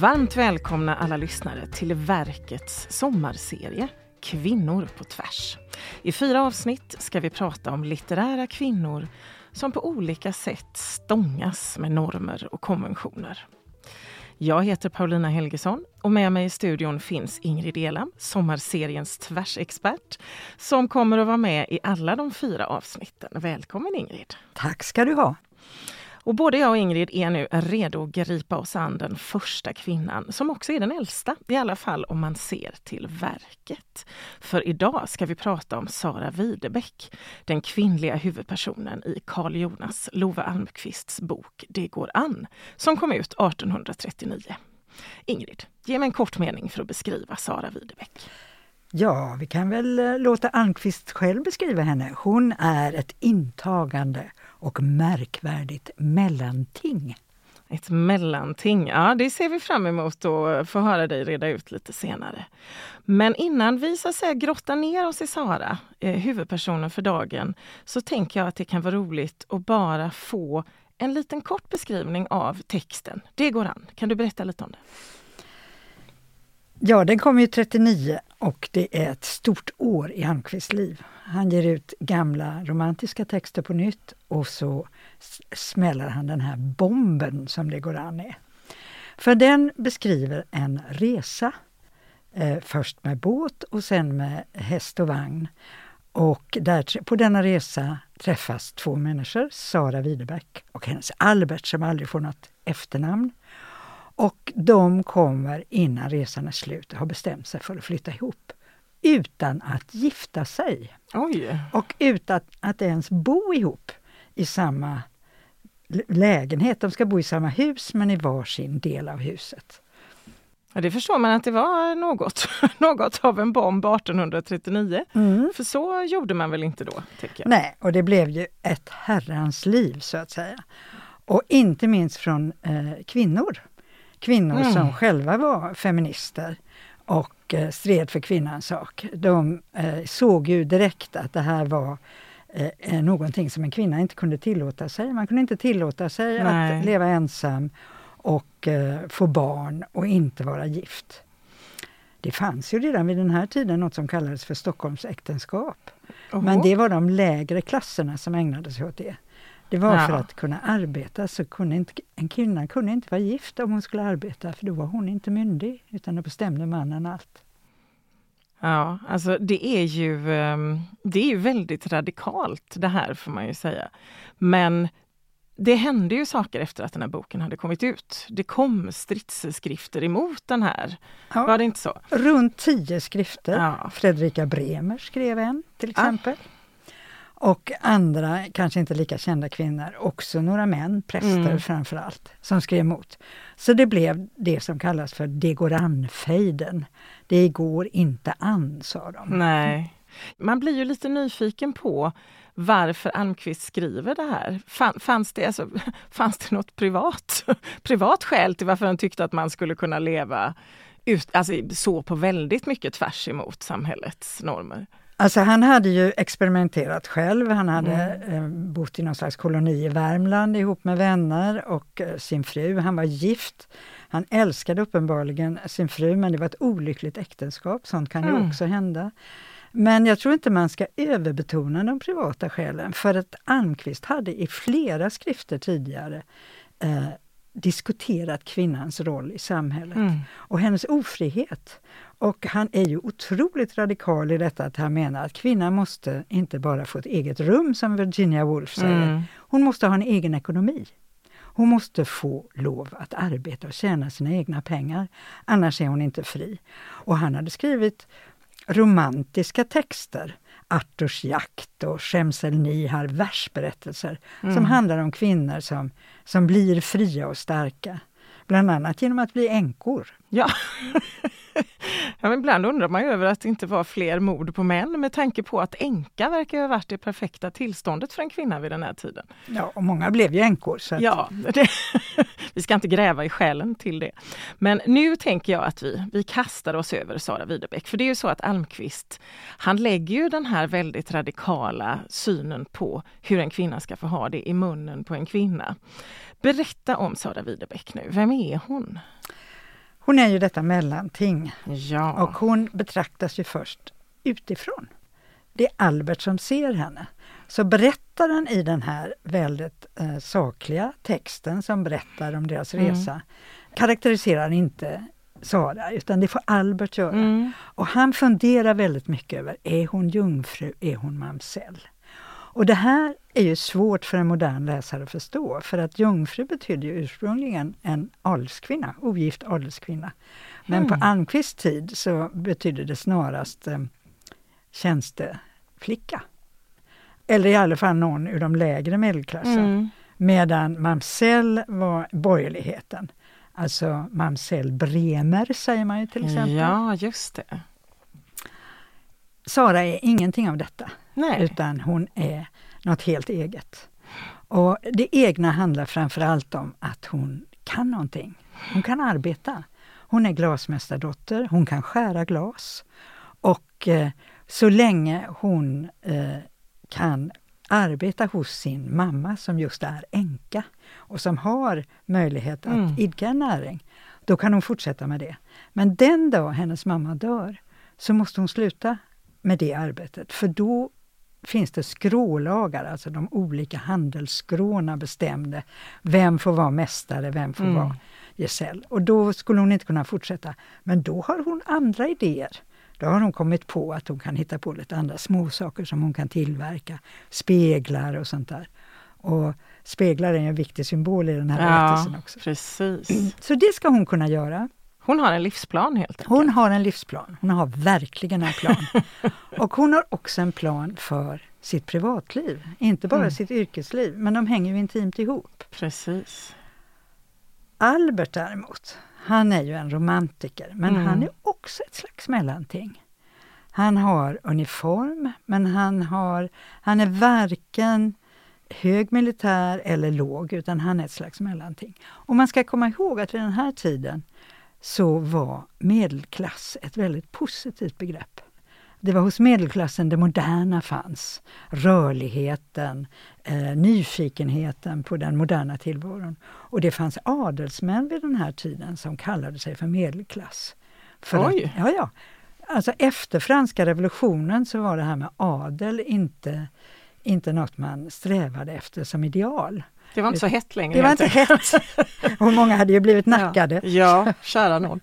Varmt välkomna alla lyssnare till verkets sommarserie Kvinnor på tvärs. I fyra avsnitt ska vi prata om litterära kvinnor som på olika sätt stångas med normer och konventioner. Jag heter Paulina Helgesson och med mig i studion finns Ingrid Elam, sommarseriens tvärsexpert, som kommer att vara med i alla de fyra avsnitten. Välkommen Ingrid! Tack ska du ha! Och både jag och Ingrid är nu redo att gripa oss an den första kvinnan, som också är den äldsta, i alla fall om man ser till verket. För idag ska vi prata om Sara Widebeck, den kvinnliga huvudpersonen i Carl Jonas Love Almqvists bok Det går an, som kom ut 1839. Ingrid, ge mig en kort mening för att beskriva Sara Widebeck. Ja, vi kan väl eh, låta Almqvist själv beskriva henne. Hon är ett intagande och märkvärdigt mellanting. Ett mellanting, ja det ser vi fram emot att få höra dig reda ut lite senare. Men innan vi så att säga grottar ner oss i Sara, eh, huvudpersonen för dagen, så tänker jag att det kan vara roligt att bara få en liten kort beskrivning av texten. Det går an. Kan du berätta lite om det? Ja, den kom ju 39 och det är ett stort år i Almqvists liv. Han ger ut gamla romantiska texter på nytt och så smäller han den här bomben som det går an är. För den beskriver en resa, eh, först med båt och sen med häst och vagn. Och där, på denna resa träffas två människor, Sara Widerbeck och hennes Albert som aldrig får något efternamn. Och de kommer innan resan är slut har bestämt sig för att flytta ihop utan att gifta sig. Oj. Och utan att ens bo ihop i samma lägenhet. De ska bo i samma hus men i varsin del av huset. Ja, det förstår man att det var något, något av en bomb 1839. Mm. För så gjorde man väl inte då? Tycker jag. Nej, och det blev ju ett herrans liv så att säga. Och inte minst från eh, kvinnor. Kvinnor mm. som själva var feminister och eh, stred för kvinnans sak. De eh, såg ju direkt att det här var eh, någonting som en kvinna inte kunde tillåta sig. Man kunde inte tillåta sig Nej. att leva ensam och eh, få barn och inte vara gift. Det fanns ju redan vid den här tiden något som kallades för Stockholmsäktenskap. Oho. Men det var de lägre klasserna som ägnade sig åt det. Det var ja. för att kunna arbeta så kunde inte, en kvinna kunde inte vara gift om hon skulle arbeta för då var hon inte myndig utan då bestämde mannen allt. Ja, alltså det är ju, ehm, det är ju väldigt radikalt det här får man ju säga. Men det hände ju saker efter att den här boken hade kommit ut. Det kom stridsskrifter emot den här. Ja, var det inte så? Runt tio skrifter. Ja. Fredrika Bremer skrev en till exempel. Ja. Och andra, kanske inte lika kända kvinnor, också några män, präster mm. framför allt, som skrev emot. Så det blev det som kallas för det går an-fejden. Det går inte an, sa de. Nej. Man blir ju lite nyfiken på varför Almqvist skriver det här. Fanns det, alltså, fanns det något privat, privat skäl till varför han tyckte att man skulle kunna leva ut, alltså, så på väldigt mycket tvärs emot samhällets normer? Alltså han hade ju experimenterat själv. Han hade mm. Eh, bott i någon slags koloni i Värmland ihop med vänner och eh, sin fru. Han var gift. Han älskade uppenbarligen sin fru men det var ett olyckligt äktenskap. Sånt kan mm. ju också hända. Men jag tror inte man ska överbetona de privata skälen för att Almqvist hade i flera skrifter tidigare eh, diskuterat kvinnans roll i samhället mm. och hennes ofrihet. Och han är ju otroligt radikal i detta att han menar att kvinnan måste inte bara få ett eget rum som Virginia Woolf säger. Mm. Hon måste ha en egen ekonomi. Hon måste få lov att arbeta och tjäna sina egna pengar, annars är hon inte fri. Och han hade skrivit romantiska texter, Arturs jakt och Shemsel Nihar versberättelser mm. som handlar om kvinnor som, som blir fria och starka. Bland annat genom att bli änkor. Ja. ja, ibland undrar man ju över att det inte var fler mord på män med tanke på att änka verkar ha varit det perfekta tillståndet för en kvinna vid den här tiden. Ja, och många blev ju änkor. Så att... Ja, det, vi ska inte gräva i själen till det. Men nu tänker jag att vi, vi kastar oss över Sara Widerbeck. För det är ju så att Almqvist, han lägger ju den här väldigt radikala synen på hur en kvinna ska få ha det i munnen på en kvinna. Berätta om Sara Widerbeck nu. Vem är hon? Hon är ju detta mellanting Ja. och hon betraktas ju först utifrån. Det är Albert som ser henne. Så berättaren i den här väldigt eh, sakliga texten som berättar om deras Mm. resa karaktäriserar inte Sara, utan det får Albert göra. Mm. Och han funderar väldigt mycket över, är hon jungfru, är hon mamsell? Och det här är ju svårt för en modern läsare att förstå, för att jungfru betyder ju ursprungligen en adelskvinna, ogift adelskvinna. Men Mm. på Almqvists tid så betydde det snarast eh, tjänsteflicka. Eller i alla fall någon ur de lägre medelklassen. Mm. Medan mamsell var borgerligheten. Alltså mamsell Bremer säger man ju till exempel. Ja, just det. Sara är ingenting av detta, Nej. utan hon är något helt eget. Och det egna handlar framför allt om att hon kan någonting. Hon kan arbeta. Hon är glasmästardotter, hon kan skära glas. Och eh, så länge hon eh, kan arbeta hos sin mamma som just är änka och som har möjlighet att Mm. idka näring, då kan hon fortsätta med det. Men den dag hennes mamma dör så måste hon sluta med det arbetet, för då finns det skrålagar, alltså de olika handelsskråna bestämde vem får vara mästare, vem får Mm. vara gesäll. Och då skulle hon inte kunna fortsätta. Men då har hon andra idéer. Då har hon kommit på att hon kan hitta på lite andra småsaker som hon kan tillverka. Speglar och sånt där. Och speglar är en viktig symbol i den här Ja, berättelsen också. precis. Så det ska hon kunna göra. Hon har en livsplan helt enkelt. Hon har en livsplan. Hon har verkligen en plan. och hon har också en plan för sitt privatliv. Inte bara Mm. sitt yrkesliv, men de hänger ju intimt ihop. Precis. Albert däremot, han är ju en romantiker, men Mm. han är också ett slags mellanting. Han har uniform, men han, har, han är varken hög militär eller låg, utan han är ett slags mellanting. Och man ska komma ihåg att vid den här tiden så var medelklass ett väldigt positivt begrepp. Det var hos medelklassen det moderna fanns. Rörligheten, eh, nyfikenheten på den moderna tillvaron. Och det fanns adelsmän vid den här tiden som kallade sig för medelklass. För Oj. Att, ja, ja. Alltså efter franska revolutionen så var det här med adel inte, inte något man strävade efter som ideal. Det var inte så hett längre. Det var inte hett. Och många hade ju blivit nackade. Ja, ja kära någon.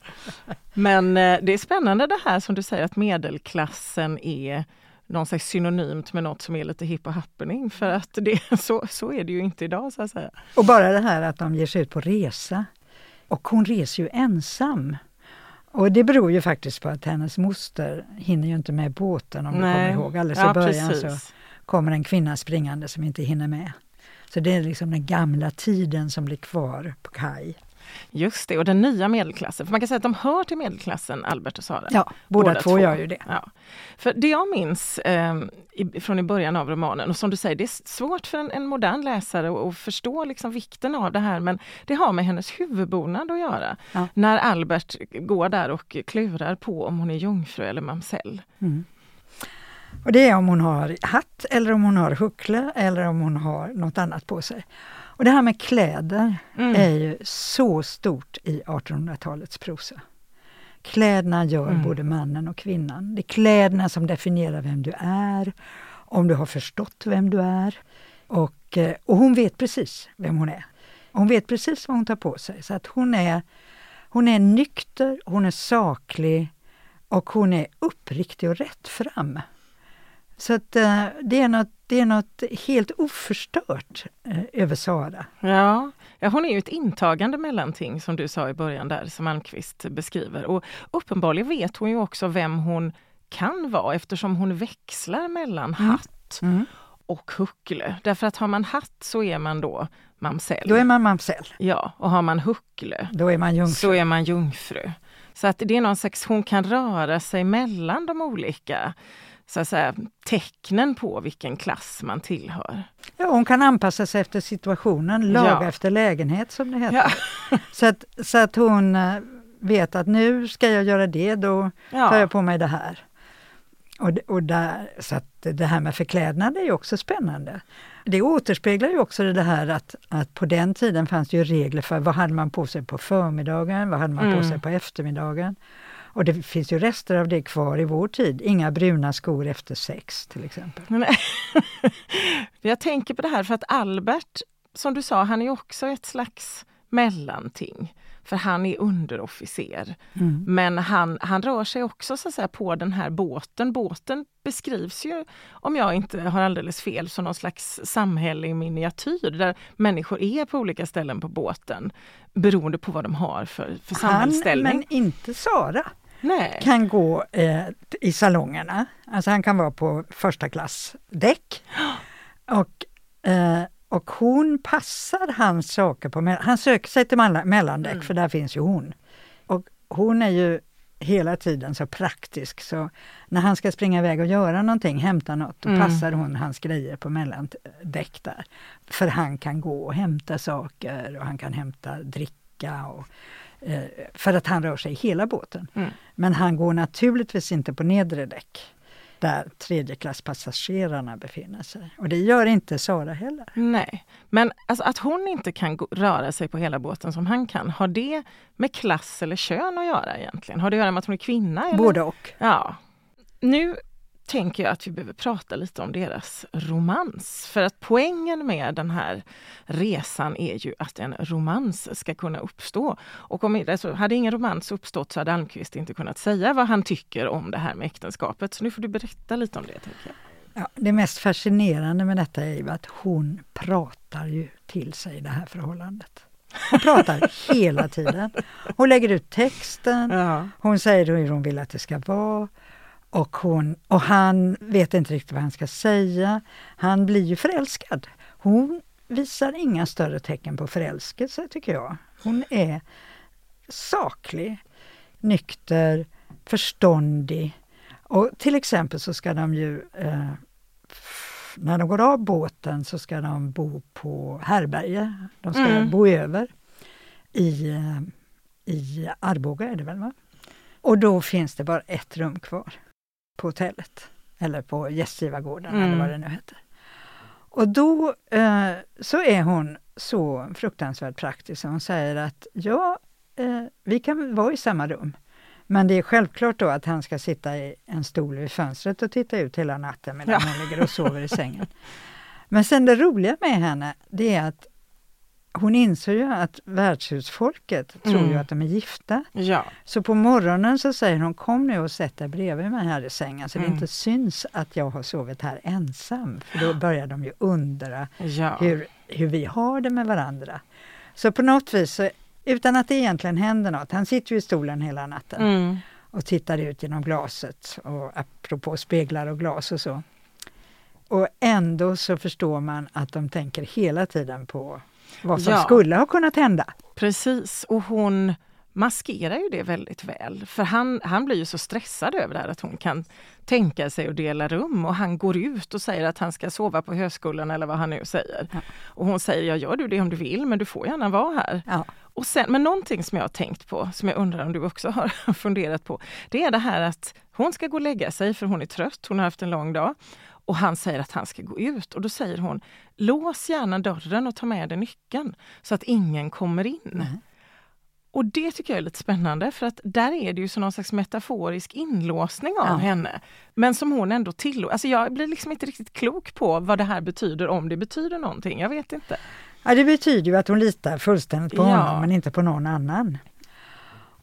Men eh, det är spännande det här som du säger att medelklassen är någon slags synonymt med något som är lite hipp och happening. För att det, så, så är det ju inte idag så att säga. Och bara det här att de ger sig ut på resa. Och hon reser ju ensam. Och det beror ju faktiskt på att hennes moster hinner ju inte med båten om du kommer ihåg. Alldeles ja, i början precis. så kommer en kvinna springande som inte hinner med. Så det är liksom den gamla tiden som blir kvar på kaj. Just det, och den nya medelklassen. För man kan säga att de hör till medelklassen, Albert och Sara. Ja, båda, två, gör ju det. Ja. För det jag minns eh, i, från i början av romanen, och som du säger, det är svårt för en, en modern läsare att, att förstå liksom vikten av det här, men det har med hennes huvudbonad att göra. Ja. När Albert går där och klurar på om hon är jungfru eller mamsell. Mm. Och det är om hon har hatt eller om hon har huckle eller om hon har något annat på sig. Och det här med kläder Mm. är ju så stort i 1800-talets prosa. Kläderna gör Mm. både mannen och kvinnan. Det är kläderna som definierar vem du är, om du har förstått vem du är. Och, eh, och hon vet precis vem hon är. Hon vet precis vad hon tar på sig. Så att hon är, hon är nykter, hon är saklig och hon är uppriktig och rättfram. Så att eh, det, är något, det är något helt oförstört eh, över Sara. Ja. ja, hon är ju ett intagande mellanting som du sa i början där som Almqvist beskriver. Och uppenbarligen vet hon ju också vem hon kan vara eftersom hon växlar mellan Mm. hatt och huckle. Därför att har man hatt så är man då mamsell. Då är man mamsell, Ja, och har man huckle då är man jungfru. så är man jungfru. Så att det är någon slags, hon kan röra sig mellan de olika så att säga, tecknen på vilken klass man tillhör. Ja, hon kan anpassa sig efter situationen, laga Ja. efter lägenhet som det heter. Ja. Så, att, så att hon eh, vet att nu ska jag göra det, då tar Ja. jag på mig det här. Och, och där, så att det här med förklädnad är ju också spännande. Det återspeglar ju också det här att, att på den tiden fanns det ju regler för vad hade man på sig på förmiddagen, vad hade man mm. på sig på eftermiddagen. Och det finns ju rester av det kvar i vår tid. Inga bruna skor efter sex till exempel. Jag tänker på det här för att Albert, som du sa, han är också ett slags mellanting. För han är underofficer. Mm. Men han, han rör sig också så att säga, på den här båten. Båten beskrivs ju, om jag inte har alldeles fel, som någon slags samhälle i miniatyr där människor är på olika ställen på båten beroende på vad de har för, för samhällsställning. Han, men inte Sara. Nej. kan gå eh, i salongerna. Alltså han kan vara på första klass däck. Och eh, och hon passar hans saker på Han söker sig till mellandäck mm. för där finns ju hon. Och hon är ju hela tiden så praktisk så när han ska springa iväg och göra någonting, hämta något, då mm. passar hon hans grejer på mellandäck där. För han kan gå och hämta saker och han kan hämta dricka. Och, för att han rör sig i hela båten. Mm. Men han går naturligtvis inte på nedre däck där tredjeklasspassagerarna befinner sig. Och det gör inte Sara heller. Nej, men alltså att hon inte kan röra sig på hela båten som han kan, har det med klass eller kön att göra egentligen? Har det att göra med att hon är kvinna? Eller? Både och. Ja. Nu tänker jag att vi behöver prata lite om deras romans. För att poängen med den här resan är ju att en romans ska kunna uppstå. Och om alltså, hade ingen romans uppstått så hade Almqvist inte kunnat säga vad han tycker om det här med äktenskapet. Så nu får du berätta lite om det. Tänker jag. Ja, det mest fascinerande med detta är ju att hon pratar ju till sig det här förhållandet. Hon pratar hela tiden. Hon lägger ut texten, ja. hon säger hur hon vill att det ska vara. Och, hon, och han vet inte riktigt vad han ska säga. Han blir ju förälskad. Hon visar inga större tecken på förälskelse tycker jag. Hon är saklig, nykter, förståndig. Och till exempel så ska de ju, eh, när de går av båten så ska de bo på härberge. De ska mm. bo över i, eh, i Arboga är det väl? Va? Och då finns det bara ett rum kvar på hotellet eller på gästgivargården mm. eller vad det nu heter. Och då eh, så är hon så fruktansvärt praktisk. Hon säger att ja, eh, vi kan vara i samma rum. Men det är självklart då att han ska sitta i en stol vid fönstret och titta ut hela natten medan ja. hon ligger och sover i sängen. Men sen det roliga med henne, det är att hon inser ju att värdshusfolket tror mm. ju att de är gifta. Ja. Så på morgonen så säger hon kom nu och sätt dig bredvid mig här i sängen så mm. det inte syns att jag har sovit här ensam. För då börjar de ju undra ja. hur, hur vi har det med varandra. Så på något vis, utan att det egentligen händer något, han sitter ju i stolen hela natten mm. och tittar ut genom glaset och apropå speglar och glas och så. Och ändå så förstår man att de tänker hela tiden på vad som ja. skulle ha kunnat hända. Precis, och hon maskerar ju det väldigt väl. För han, han blir ju så stressad över det här att hon kan tänka sig att dela rum och han går ut och säger att han ska sova på högskolan eller vad han nu säger. Ja. Och hon säger, ja gör du det om du vill men du får gärna vara här. Ja. Och sen, men någonting som jag har tänkt på, som jag undrar om du också har funderat på, det är det här att hon ska gå och lägga sig för hon är trött, hon har haft en lång dag. Och han säger att han ska gå ut och då säger hon lås gärna dörren och ta med dig nyckeln så att ingen kommer in. Mm. Och det tycker jag är lite spännande för att där är det ju som någon slags metaforisk inlåsning av ja. henne. Men som hon ändå tillåter. Alltså jag blir liksom inte riktigt klok på vad det här betyder, om det betyder någonting. Jag vet inte. Ja, det betyder ju att hon litar fullständigt på ja. honom men inte på någon annan.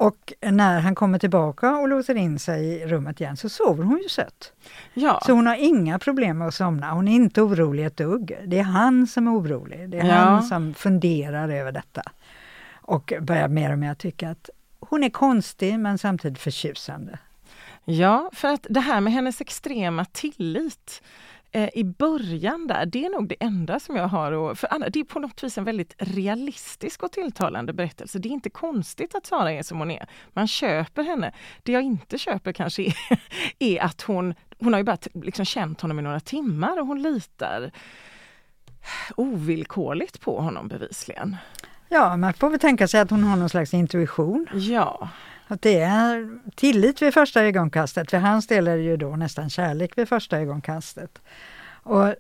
Och när han kommer tillbaka och låser in sig i rummet igen så sover hon ju sött. Ja. Så hon har inga problem med att somna. Hon är inte orolig ett dugg. Det är han som är orolig. Det är ja. han som funderar över detta. Och börjar mer och mer tycka att hon är konstig men samtidigt förtjusande. Ja, för att det här med hennes extrema tillit eh, i början där, det är nog det enda som jag har och, för Anna, det är på något vis en väldigt realistisk och tilltalande berättelse. Det är inte konstigt att Sara är som hon är. Man köper henne. Det jag inte köper kanske är, är att hon, hon har ju bara liksom känt honom i några timmar och hon litar ovillkorligt på honom bevisligen. Ja, man får väl tänka sig att hon har någon slags intuition. Ja. Att det är tillit vid första ögonkastet. För hans del är det ju då nästan kärlek vid första ögonkastet. Och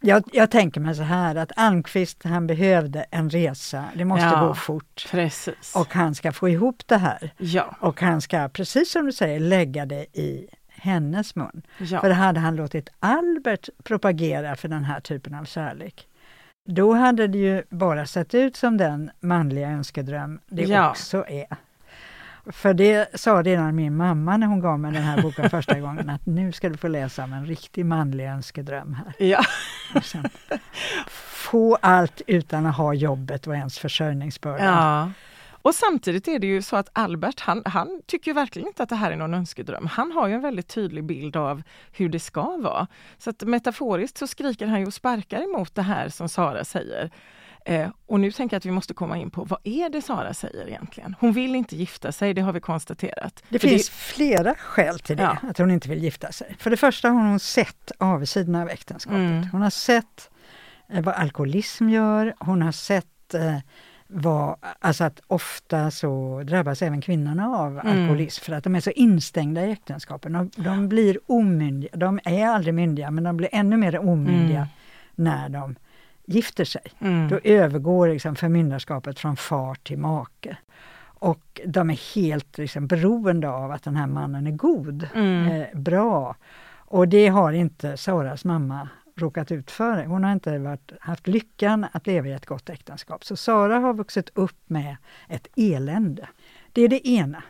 jag, jag, tänker mig så här att Almqvist han behövde en resa, det måste ja, gå fort. Precis. Och han ska få ihop det här. Ja. Och han ska, precis som du säger, lägga det i hennes mun. Ja. För hade han låtit Albert propagera för den här typen av kärlek, då hade det ju bara sett ut som den manliga önskedröm det ja. också är. För det sa redan min mamma när hon gav mig den här boken första gången att nu ska du få läsa om en riktig manlig önskedröm här. Ja. Sen, få allt utan att ha jobbet och ens försörjningsbörda. Ja. Och samtidigt är det ju så att Albert, han, han tycker verkligen inte att det här är någon önskedröm. Han har ju en väldigt tydlig bild av hur det ska vara. Så att metaforiskt så skriker han ju och sparkar emot det här som Sara säger. Eh, och nu tänker jag att vi måste komma in på vad är det Sara säger egentligen? Hon vill inte gifta sig, det har vi konstaterat. Det För finns det... flera skäl till det, ja. att hon inte vill gifta sig. För det första har hon sett avsidorna av äktenskapet. Mm. Hon har sett eh, vad alkoholism gör, hon har sett eh, vad, alltså att ofta så drabbas även kvinnorna av mm. alkoholism för att de är så instängda i äktenskapen. De, de blir omyndiga, de är aldrig myndiga men de blir ännu mer omyndiga mm. när de gifter sig. Mm. Då övergår liksom förmyndarskapet från far till make. Och de är helt liksom beroende av att den här mannen är god, mm. eh, bra. Och det har inte Saras mamma råkat ut för. Hon har inte varit, haft lyckan att leva i ett gott äktenskap. Så Sara har vuxit upp med ett elände. Det är det ena.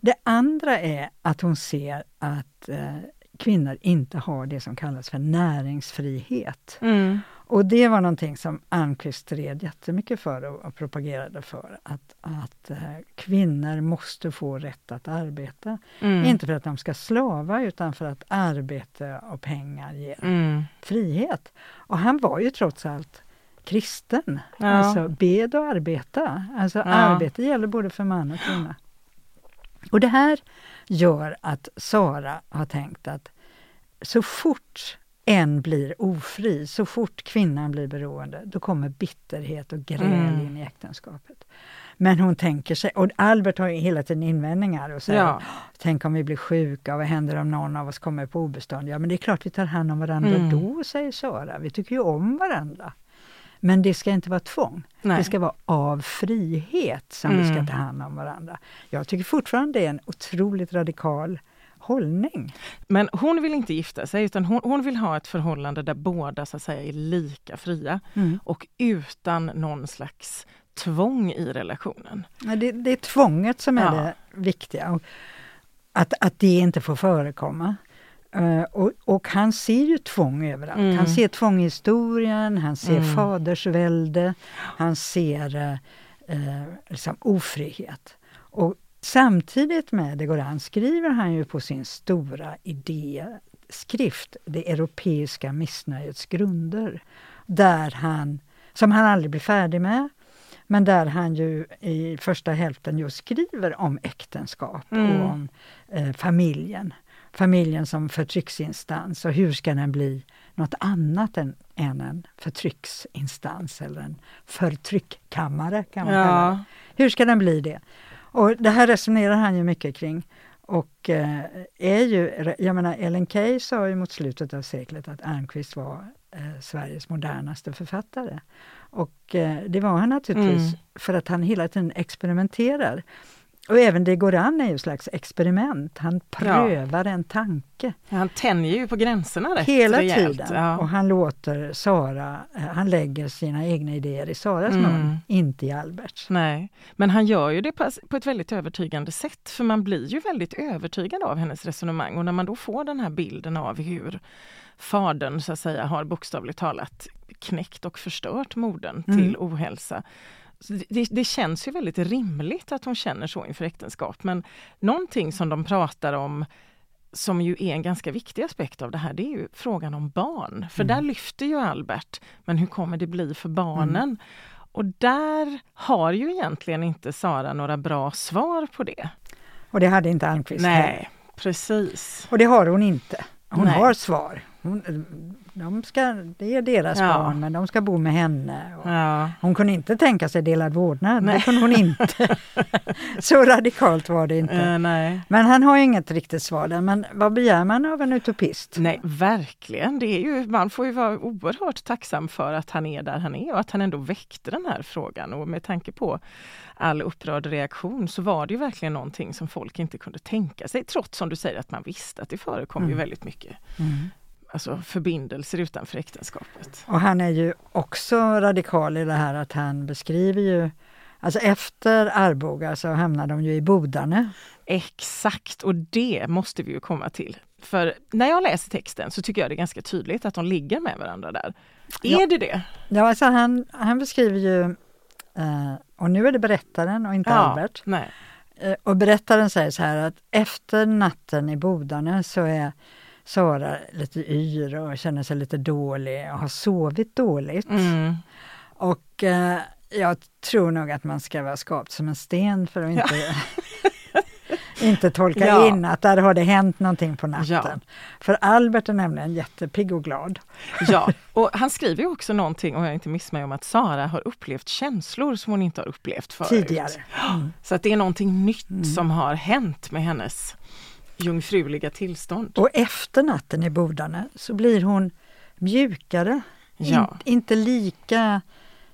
Det andra är att hon ser att eh, kvinnor inte har det som kallas för näringsfrihet. Mm. Och det var någonting som Almqvist stred jättemycket för och, propagerade för. Att, att äh, kvinnor måste få rätt att arbeta. Mm. Inte för att de ska slava utan för att arbete och pengar ger mm. frihet. Och han var ju trots allt kristen. Ja. Alltså bed och arbeta. Alltså ja. arbete gäller både för man och kvinna. Och det här gör att Sara har tänkt att så fort en blir ofri, så fort kvinnan blir beroende, då kommer bitterhet och gräl mm. in i äktenskapet. Men hon tänker sig, och Albert har ju hela tiden invändningar och säger ja. Tänk om vi blir sjuka, vad händer om någon av oss kommer på obestånd? Ja men det är klart vi tar hand om varandra mm. då, säger Sara. Vi tycker ju om varandra. Men det ska inte vara tvång. Nej. Det ska vara av frihet som mm. vi ska mm. ta hand om varandra. Jag tycker fortfarande det är en otroligt radikal hållning. Men hon vill inte gifta sig utan hon, hon vill ha ett förhållande där båda så att säga är lika fria mm. och utan någon slags tvång i relationen. Ja, det, det är tvånget som är ja. det viktiga. Att, att det inte får förekomma. Uh, och, och, han ser ju tvång överallt. Mm. Han ser tvång i historien, han ser mm. fadersvälde, han ser uh, uh, liksom ofrihet. Och Samtidigt med det Goran skriver han ju på sin stora idéskrift, Det europeiska missnöjets grunder, där han, som han aldrig blir färdig med, men där han ju i första hälften just skriver om äktenskap mm. och om eh, familjen. Familjen som förtrycksinstans och hur ska den bli något annat än, än en förtrycksinstans eller en förtryckkammare kan man ja. kalla det. Hur ska den bli det? Och det här resonerar han ju mycket kring. Och eh, är ju, jag menar Ellen Key sa ju mot slutet av seklet att Almqvist var eh, Sveriges modernaste författare. Och eh, det var han naturligtvis mm. för att han hela tiden experimenterar. Och även det går an är ju slags experiment. Han prövar ja. en tanke. Han tänjer ju på gränserna rätt Hela rejält. tiden. Ja. Och han låter Sara, eh, han lägger sina egna idéer i Saras mm. mun, inte i Alberts. Nej, men han gör ju det på ett väldigt övertygande sätt. För man blir ju väldigt övertygad av hennes resonemang och när man då får den här bilden av hur fadern så att säga har bokstavligt talat knäckt och förstört modern mm. till ohälsa det, det, känns ju väldigt rimligt att hon känner så inför äktenskap men någonting som de pratar om som ju är en ganska viktig aspekt av det här, det är ju frågan om barn. För mm. där lyfter ju Albert, men hur kommer det bli för barnen? Mm. Och där har ju egentligen inte Sara några bra svar på det. Och det hade inte Almqvist Nej, precis. Och det har hon inte. Hon Nej. har svar. Hon, de ska, det är deras Ja. barn men de ska bo med henne. Ja. Hon kunde inte tänka sig delad vårdnad, Nej. det kunde hon inte. Så radikalt var det inte. Nej. Men han har ju inget riktigt svar där. Men vad begär man av en utopist? Nej, verkligen. Det är ju, man får ju vara oerhört tacksam för att han är där han är och att han ändå väckte den här frågan. Och med tanke på all upprörd reaktion så var det ju verkligen någonting som folk inte kunde tänka sig. Trots som du säger att man visste att det förekom ju Mm. väldigt mycket Mm. Alltså förbindelser utanför äktenskapet. Och han är ju också radikal i det här att han beskriver ju Alltså efter Arboga så hamnar de ju i Bodane. Exakt, och det måste vi ju komma till. För när jag läser texten så tycker jag det är ganska tydligt att de ligger med varandra där. Ja. Är det det? Ja, alltså han, han beskriver ju, eh, och nu är det berättaren och inte Albert. Nej. Eh, och berättaren säger så här att efter natten i Bodane så är Sara lite yr och känner sig lite dålig och har sovit dåligt. Mm. Och eh, jag tror nog att man ska vara skapt som en sten för att inte, inte tolka Ja. in att där har det hänt någonting på natten. Ja. För Albert är nämligen jättepigg och glad. Ja, och han skriver också någonting, om jag inte mig, om att Sara har upplevt känslor som hon inte har upplevt förut. Tidigare. Mm. Så att det är någonting nytt som har hänt med hennes jungfruliga tillstånd. Och efter natten i Bodane så blir hon mjukare, Ja. In, inte lika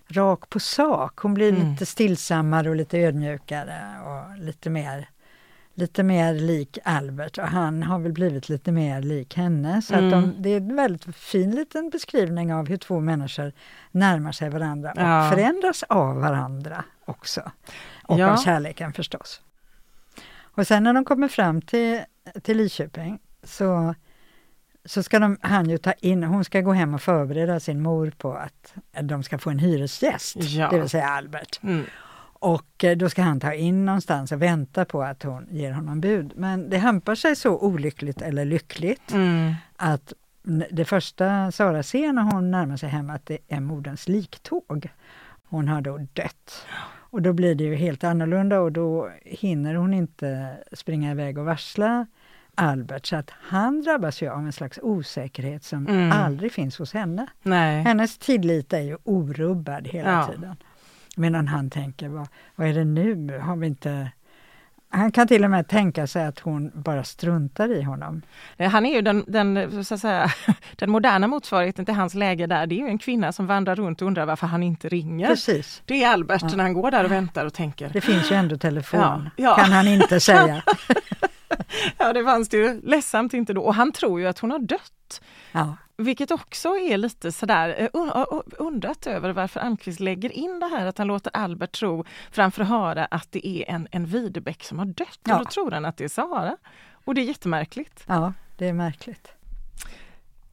rak på sak. Hon blir Mm. lite stillsammare och lite ödmjukare och lite mer, lite mer lik Albert och han har väl blivit lite mer lik henne. Så att Mm. de, det är en väldigt fin liten beskrivning av hur två människor närmar sig varandra och Ja. förändras av varandra också. Och Ja. av kärleken förstås. Och sen när de kommer fram till, till Lidköping så, så ska de, han ju ta in, hon ska gå hem och förbereda sin mor på att de ska få en hyresgäst, Ja. det vill säga Albert. Mm. Och eh, då ska han ta in någonstans och vänta på att hon ger honom bud. Men det hampar sig så olyckligt eller lyckligt Mm. att det första Sara ser när hon närmar sig hem att det är moderns liktåg. Hon har då dött. Och då blir det ju helt annorlunda och då hinner hon inte springa iväg och varsla Albert så att han drabbas ju av en slags osäkerhet som Mm. aldrig finns hos henne. Nej. Hennes tillit är ju orubbad hela Ja. tiden. Medan han tänker, vad, vad är det nu? Har vi inte... Han kan till och med tänka sig att hon bara struntar i honom. Nej, Han är ju den, den, så att säga, den moderna motsvarigheten till hans läge där. Det är ju en kvinna som vandrar runt och undrar varför han inte ringer. Precis. Det är Albert Ja. när han går där och väntar och tänker. Det finns ju ändå telefon, Ja, ja. kan han inte säga. Ja, det fanns det ju ledsamt inte då. Och han tror ju att hon har dött. Ja. Vilket också är lite sådär eh, un- undrat över varför Almqvist lägger in det här att han låter Albert tro framför att höra att det är en, en Videbäck som har dött. Ja. Och då tror han att det är Sara. Och det är jättemärkligt. ja, det är märkligt.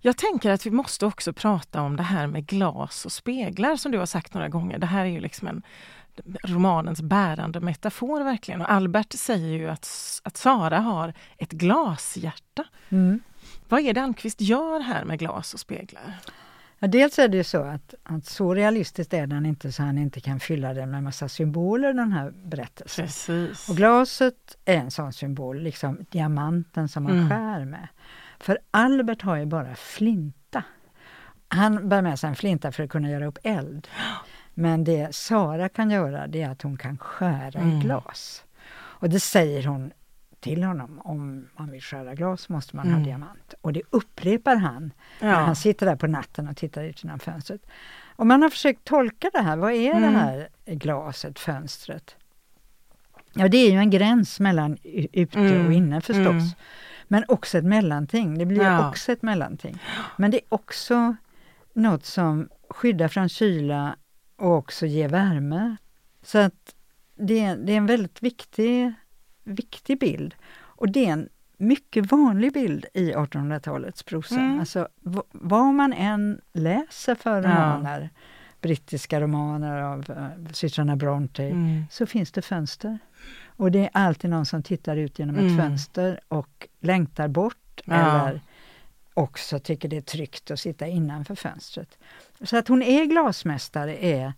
Jag tänker att vi måste också prata om det här med glas och speglar som du har sagt några gånger. Det här är ju liksom en romanens bärande metafor verkligen. Och Albert säger ju att, att Sara har ett glashjärta. Mm. Vad är det Almqvist gör här med glas och speglar? Ja, dels är det ju så att, att så realistiskt är den inte så han inte kan fylla den med massa symboler den här berättelsen. Precis. Och glaset är en sån symbol, liksom diamanten som man Mm. skär med. För Albert har ju bara flinta. Han bär med sig en flinta för att kunna göra upp eld. Men det Sara kan göra det är att hon kan skära Mm. i glas. Och det säger hon till honom, om man vill skära glas måste man Mm. ha diamant. Och det upprepar han när Ja. han sitter där på natten och tittar ut genom fönstret. Och man har försökt tolka det här, vad är Mm. det här glaset, fönstret? Ja, det är ju en gräns mellan ute Mm. och inne förstås. Mm. Men också ett mellanting, det blir Ja. också ett mellanting. Men det är också något som skyddar från kyla och också ger värme. Så att det är, det är en väldigt viktig, viktig bild. Och det är en mycket vanlig bild i 1800-talets prosa. Mm. Alltså, vad man än läser för Ja. romaner, brittiska romaner av uh, systrarna Bronte, Mm. så finns det fönster. Och det är alltid någon som tittar ut genom ett Mm. fönster och längtar bort Ja. eller också tycker det är tryggt att sitta innanför fönstret. Så att hon är glasmästare är,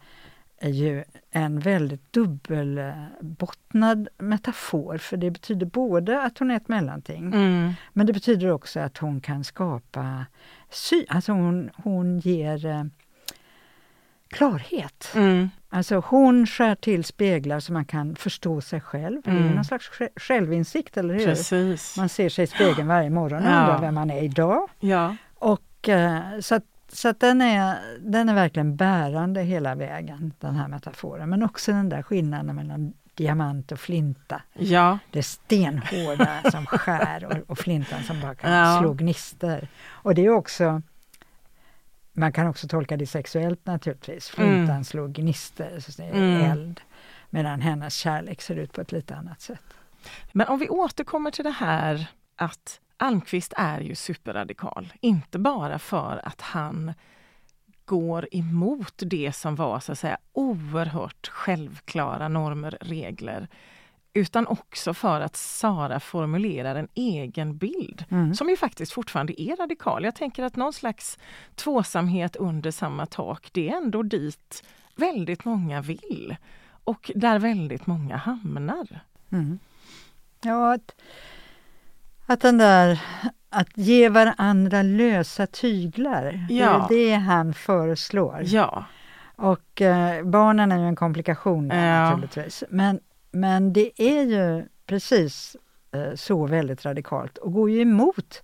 är ju en väldigt dubbelbottnad metafor för det betyder både att hon är ett mellanting Mm. men det betyder också att hon kan skapa sy, alltså hon, hon ger eh, klarhet. Mm. Alltså hon skär till speglar så man kan förstå sig själv. Det är Mm. någon slags sj- självinsikt, eller hur? Precis. Man ser sig i spegeln varje morgon och Ja. undrar vem man är idag. Ja. Och, eh, så att, så att den, är, den är verkligen bärande hela vägen, den här metaforen. Men också den där skillnaden mellan diamant och flinta. ja. Det stenhårda som skär och, och flintan som bara kan Ja. slå gnister. Och det är också man kan också tolka det sexuellt naturligtvis. Flintan Mm. slår gnister, så det är Mm. eld. Medan hennes kärlek ser ut på ett lite annat sätt. Men om vi återkommer till det här att Almqvist är ju superradikal. Inte bara för att han går emot det som var så att säga oerhört självklara normer, regler. Utan också för att Sara formulerar en egen bild Mm. som ju faktiskt fortfarande är radikal. Jag tänker att någon slags tvåsamhet under samma tak, det är ändå dit väldigt många vill. Och där väldigt många hamnar. Mm. Ja, att, att den där att ge varandra lösa tyglar, Ja. det är det han föreslår. Ja, Och eh, barnen är ju en komplikation där, Ja. naturligtvis. Men, men det är ju precis eh, så väldigt radikalt och går ju emot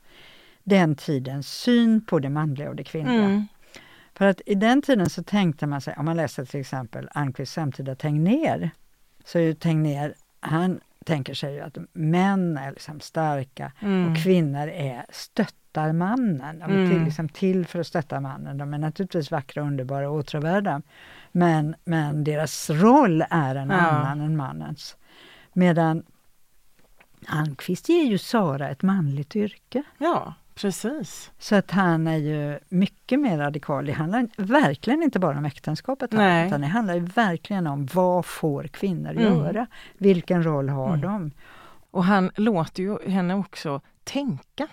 den tidens syn på det manliga och det kvinnliga. mm. För att i den tiden så tänkte man sig, om man läser till exempel Almqvists samtida Tegnér, så är ju Tegnér, han tänker sig ju att män är liksom starka Mm. och kvinnor är stöttar mannen. De är till, Mm. liksom till för att stötta mannen. De är naturligtvis vackra, underbara och åtråvärda. Men, men deras roll är en Ja. annan än mannens. Medan Almqvist ger ju Sara ett manligt yrke. ja precis. Så att han är ju mycket mer radikal. Det handlar verkligen inte bara om äktenskapet här, utan det handlar ju verkligen om vad får kvinnor Mm. göra? Vilken roll har Mm. de? Och han låter ju henne också tänka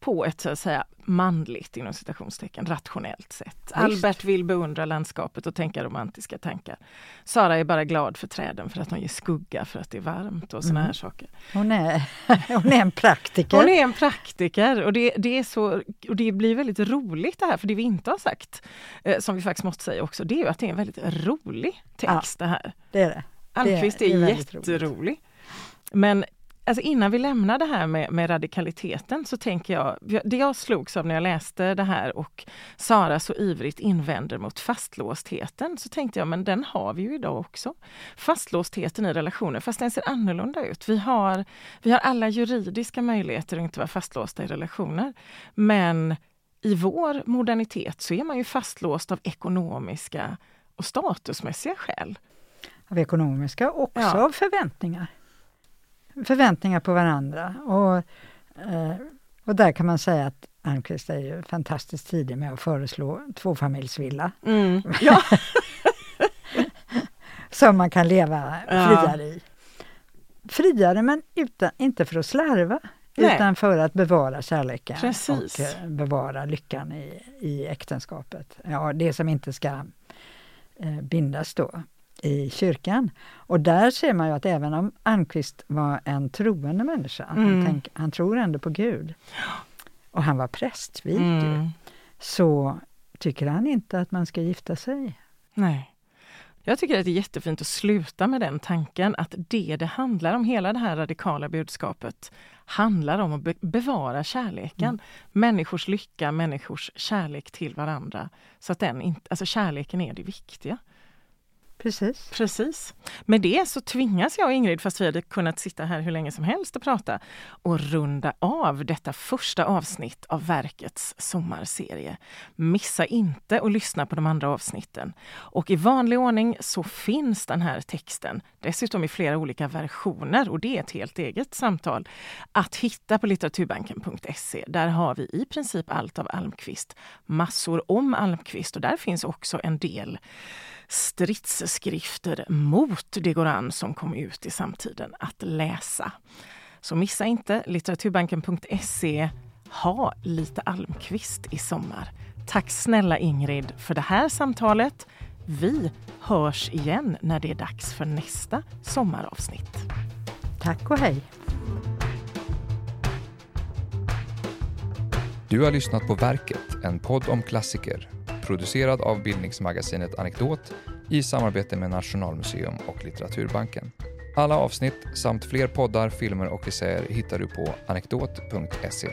på ett så att säga manligt inom citationstecken rationellt sätt. Albert vill beundra landskapet och tänka romantiska tankar. Sara är bara glad för träden för att de ger skugga för att det är varmt och såna Mm. här saker. Hon är, hon är en praktiker. Hon är en praktiker och det, det, är så, och det blir väldigt roligt det här, för det vi inte har sagt, eh, som vi faktiskt måste säga också, det är att det är en väldigt rolig text det här. Det är det. Almqvist det är är, jätterolig. Men alltså innan vi lämnar det här med, med radikaliteten så tänker jag, det jag slogs av när jag läste det här och Sara så ivrigt invänder mot fastlåstheten så tänkte jag men den har vi ju idag också. Fastlåstheten i relationer fast den ser annorlunda ut. Vi har, vi har alla juridiska möjligheter att inte vara fastlåsta i relationer. Men i vår modernitet så är man ju fastlåst av ekonomiska och statusmässiga skäl. Av ekonomiska också Ja. av förväntningar. Förväntningar på varandra. Och, eh, och där kan man säga att Almqvist är ju fantastiskt tidig med att föreslå tvåfamiljsvilla Mm. Ja. som man kan leva Ja. friare i. Friare men utan, inte för att slarva Nej. utan för att bevara kärleken Precis. och eh, bevara lyckan i, i äktenskapet. Ja, det som inte ska eh, bindas då i kyrkan. Och där ser man ju att även om Almqvist var en troende människa, Mm. han, tänk, han tror ändå på Gud, och han var prästvigd, Mm. så tycker han inte att man ska gifta sig. Nej. Jag tycker att det är jättefint att sluta med den tanken att det det handlar om, hela det här radikala budskapet, handlar om att be bevara kärleken. Mm. Människors lycka, människors kärlek till varandra. Så att den inte, alltså kärleken är det viktiga. Precis. Precis. Med det så tvingas jag och Ingrid, fast vi hade kunnat sitta här hur länge som helst och prata, och runda av detta första avsnitt av verkets sommarserie. Missa inte att lyssna på de andra avsnitten. Och i vanlig ordning så finns den här texten, dessutom i flera olika versioner, och det är ett helt eget samtal, att hitta på litteraturbanken.se. Där har vi i princip allt av Almqvist, massor om Almqvist och där finns också en del stridsskrifter mot Det går an som kom ut i samtiden att läsa. Så missa inte litteraturbanken.se. Ha lite Almqvist i sommar. Tack snälla Ingrid för det här samtalet. Vi hörs igen när det är dags för nästa sommaravsnitt. Tack och hej! Du har lyssnat på Verket, en podd om klassiker, producerad av bildningsmagasinet Anekdot i samarbete med Nationalmuseum och Litteraturbanken. Alla avsnitt samt fler poddar, filmer och essäer hittar du på anekdot.se.